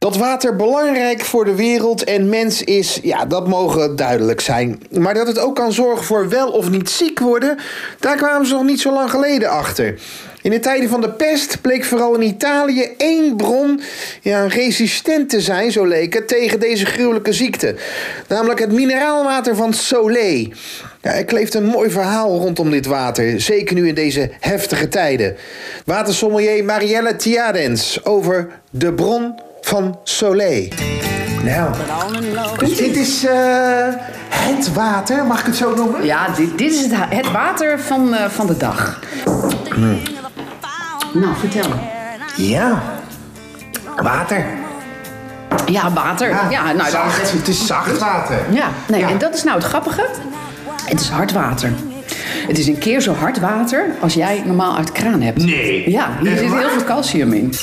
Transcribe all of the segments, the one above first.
Dat water belangrijk voor de wereld en mens is, ja, dat mogen duidelijk zijn. Maar dat het ook kan zorgen voor wel of niet ziek worden, daar kwamen ze nog niet zo lang geleden achter. In de tijden van de pest bleek vooral in Italië één bron ja, resistent te zijn, zo leek het, tegen deze gruwelijke ziekte. Namelijk het mineraalwater van Soleil. Ja, er kleeft een mooi verhaal rondom dit water, zeker nu in deze heftige tijden. Watersommelier Marielle Tiadens over de bron van Soleil. Nou, dit is eh, het water, mag ik het zo noemen? Ja, dit, dit is het, het water van, eh, van de dag. Nou, vertel. Ja, water. Ja, water. Ja, nou, zacht. dat- Het is zacht water. Ja, nee, Ja. en dat is nou het grappige. Het is hard water. Het is een keer zo hard water als jij normaal uit de kraan hebt. Nee. Ja, hier zit heel veel calcium in.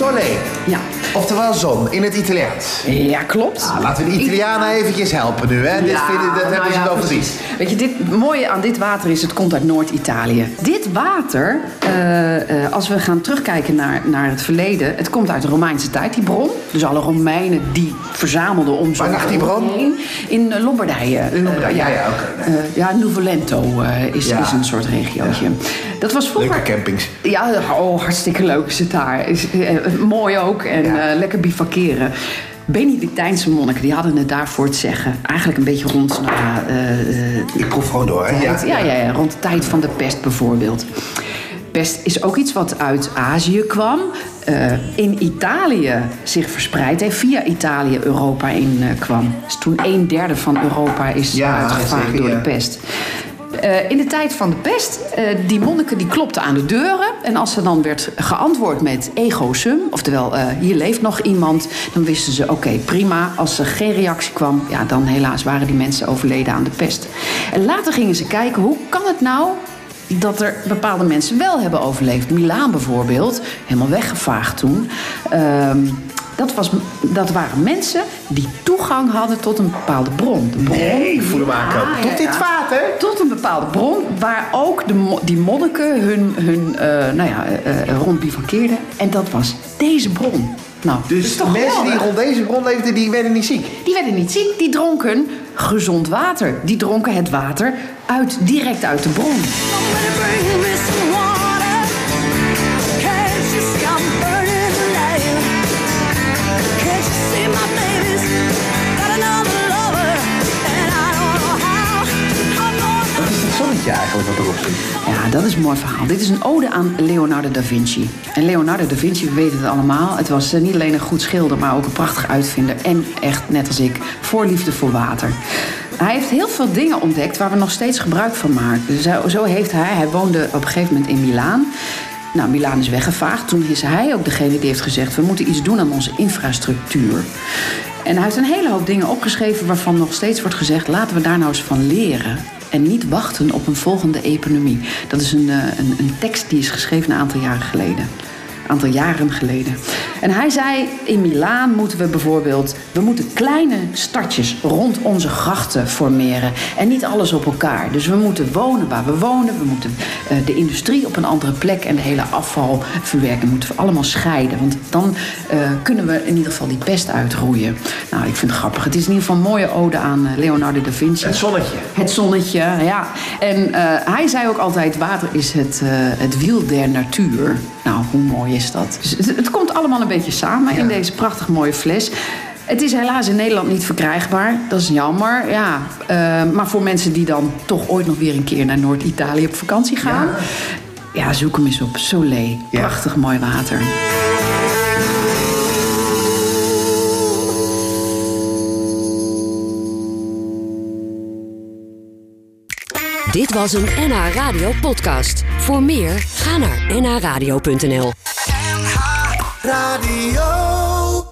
Soleil, Ja, oftewel zon in het Italiaans. ja klopt. Ah, laten we de Italianen eventjes helpen nu, hè? Dit Ja, vinden, dat nou hebben ze ja, precies. verdiend. Weet je, dit het mooie aan dit water is, het komt uit Noord-Italië. Dit water, eh, eh, als we gaan terugkijken naar, naar het verleden, het komt uit de Romeinse tijd, die bron. Dus alle Romeinen die verzamelden om zo Waar lag die bron? heen. In eh, Lombardije. In Lombardije, ja, ja, oké. Ja, Nuvolento is, Ja. is een soort regiootje. Dat was vroeger... Leuke campings. Ja, oh, hartstikke leuk is het daar. Is, mooi ook en Ja. eh, lekker bivakeren. Benedictijnse monniken die hadden het daar voor het zeggen. Eigenlijk een beetje rond nou, Ik proef gewoon door, hè? ja, ja, ja, rond de tijd van de pest bijvoorbeeld. Pest is ook iets wat uit Azië kwam. eh, in Italië zich verspreid heeft. Via Italië Europa in eh, kwam. Dus toen een derde van Europa is Ja, uitgevaagd door de pest. Eh, in de tijd van de pest, eh, die monniken die klopten aan de deuren. En als er dan werd geantwoord met ego sum, oftewel eh, hier leeft nog iemand, dan wisten ze oké, prima. Als er geen reactie kwam, ja, dan helaas waren die mensen overleden aan de pest. En later gingen ze kijken, hoe kan het nou dat er bepaalde mensen wel hebben overleefd? Milaan bijvoorbeeld, helemaal weggevaagd toen. Ehm, dat, was, dat waren mensen die toegang hadden tot een bepaalde bron. De bron Nee, ik voel hem aankomen. Ja, Tot ja, dit ja. water? Tot een bepaalde bron waar ook de, die monniken hun, hun eh, nou ja, eh, eh, rond bivakkeerden. En dat was deze bron. Nou, Dus de mensen die rond deze bron leefden, die werden niet ziek. Die werden niet ziek, die dronken gezond water. Die dronken het water uit, direct uit de bron. Ja, dat is een mooi verhaal. Dit is een ode aan Leonardo da Vinci. En Leonardo da Vinci, we weten het allemaal. Het was eh, niet alleen een goed schilder, maar ook een prachtig uitvinder. En echt, net als ik, voorliefde voor water. Hij heeft heel veel dingen ontdekt waar we nog steeds gebruik van maken. Zo, zo heeft hij, hij woonde op een gegeven moment in Milaan. Nou, Milaan is weggevaagd. Toen is hij ook degene die heeft gezegd... we moeten iets doen aan onze infrastructuur. En hij heeft een hele hoop dingen opgeschreven... waarvan nog steeds wordt gezegd... laten we daar nou eens van leren. En niet wachten op een volgende economie. Dat is een, eh, een, een tekst die is geschreven een aantal jaren geleden. Een aantal jaren geleden. En hij zei, in Milaan moeten we bijvoorbeeld... we moeten kleine stadjes rond onze grachten formeren. En niet alles op elkaar. Dus we moeten wonen waar we wonen. We moeten de industrie op een andere plek... en de hele afvalverwerking moeten we allemaal scheiden. Want dan eh, kunnen we in ieder geval die pest uitroeien. Nou, ik vind het grappig. Het is in ieder geval een mooie ode aan eh, Leonardo da Vinci. Het zonnetje. Het zonnetje, ja. En eh, hij zei ook altijd: water is het, eh, het wiel der natuur. Nou, hoe mooi is dat? Dus het, het komt allemaal een beetje samen in deze prachtig mooie fles. Het is helaas in Nederland niet verkrijgbaar. Dat is jammer, ja. Eh, maar voor mensen die dan toch ooit nog weer een keer naar Noord-Italië op vakantie gaan... Ja. zoek hem eens op. Soleil. Ja. Prachtig mooi water. Dit was een NH Radio podcast. Voor meer, ga naar nhradio.nl. Radio.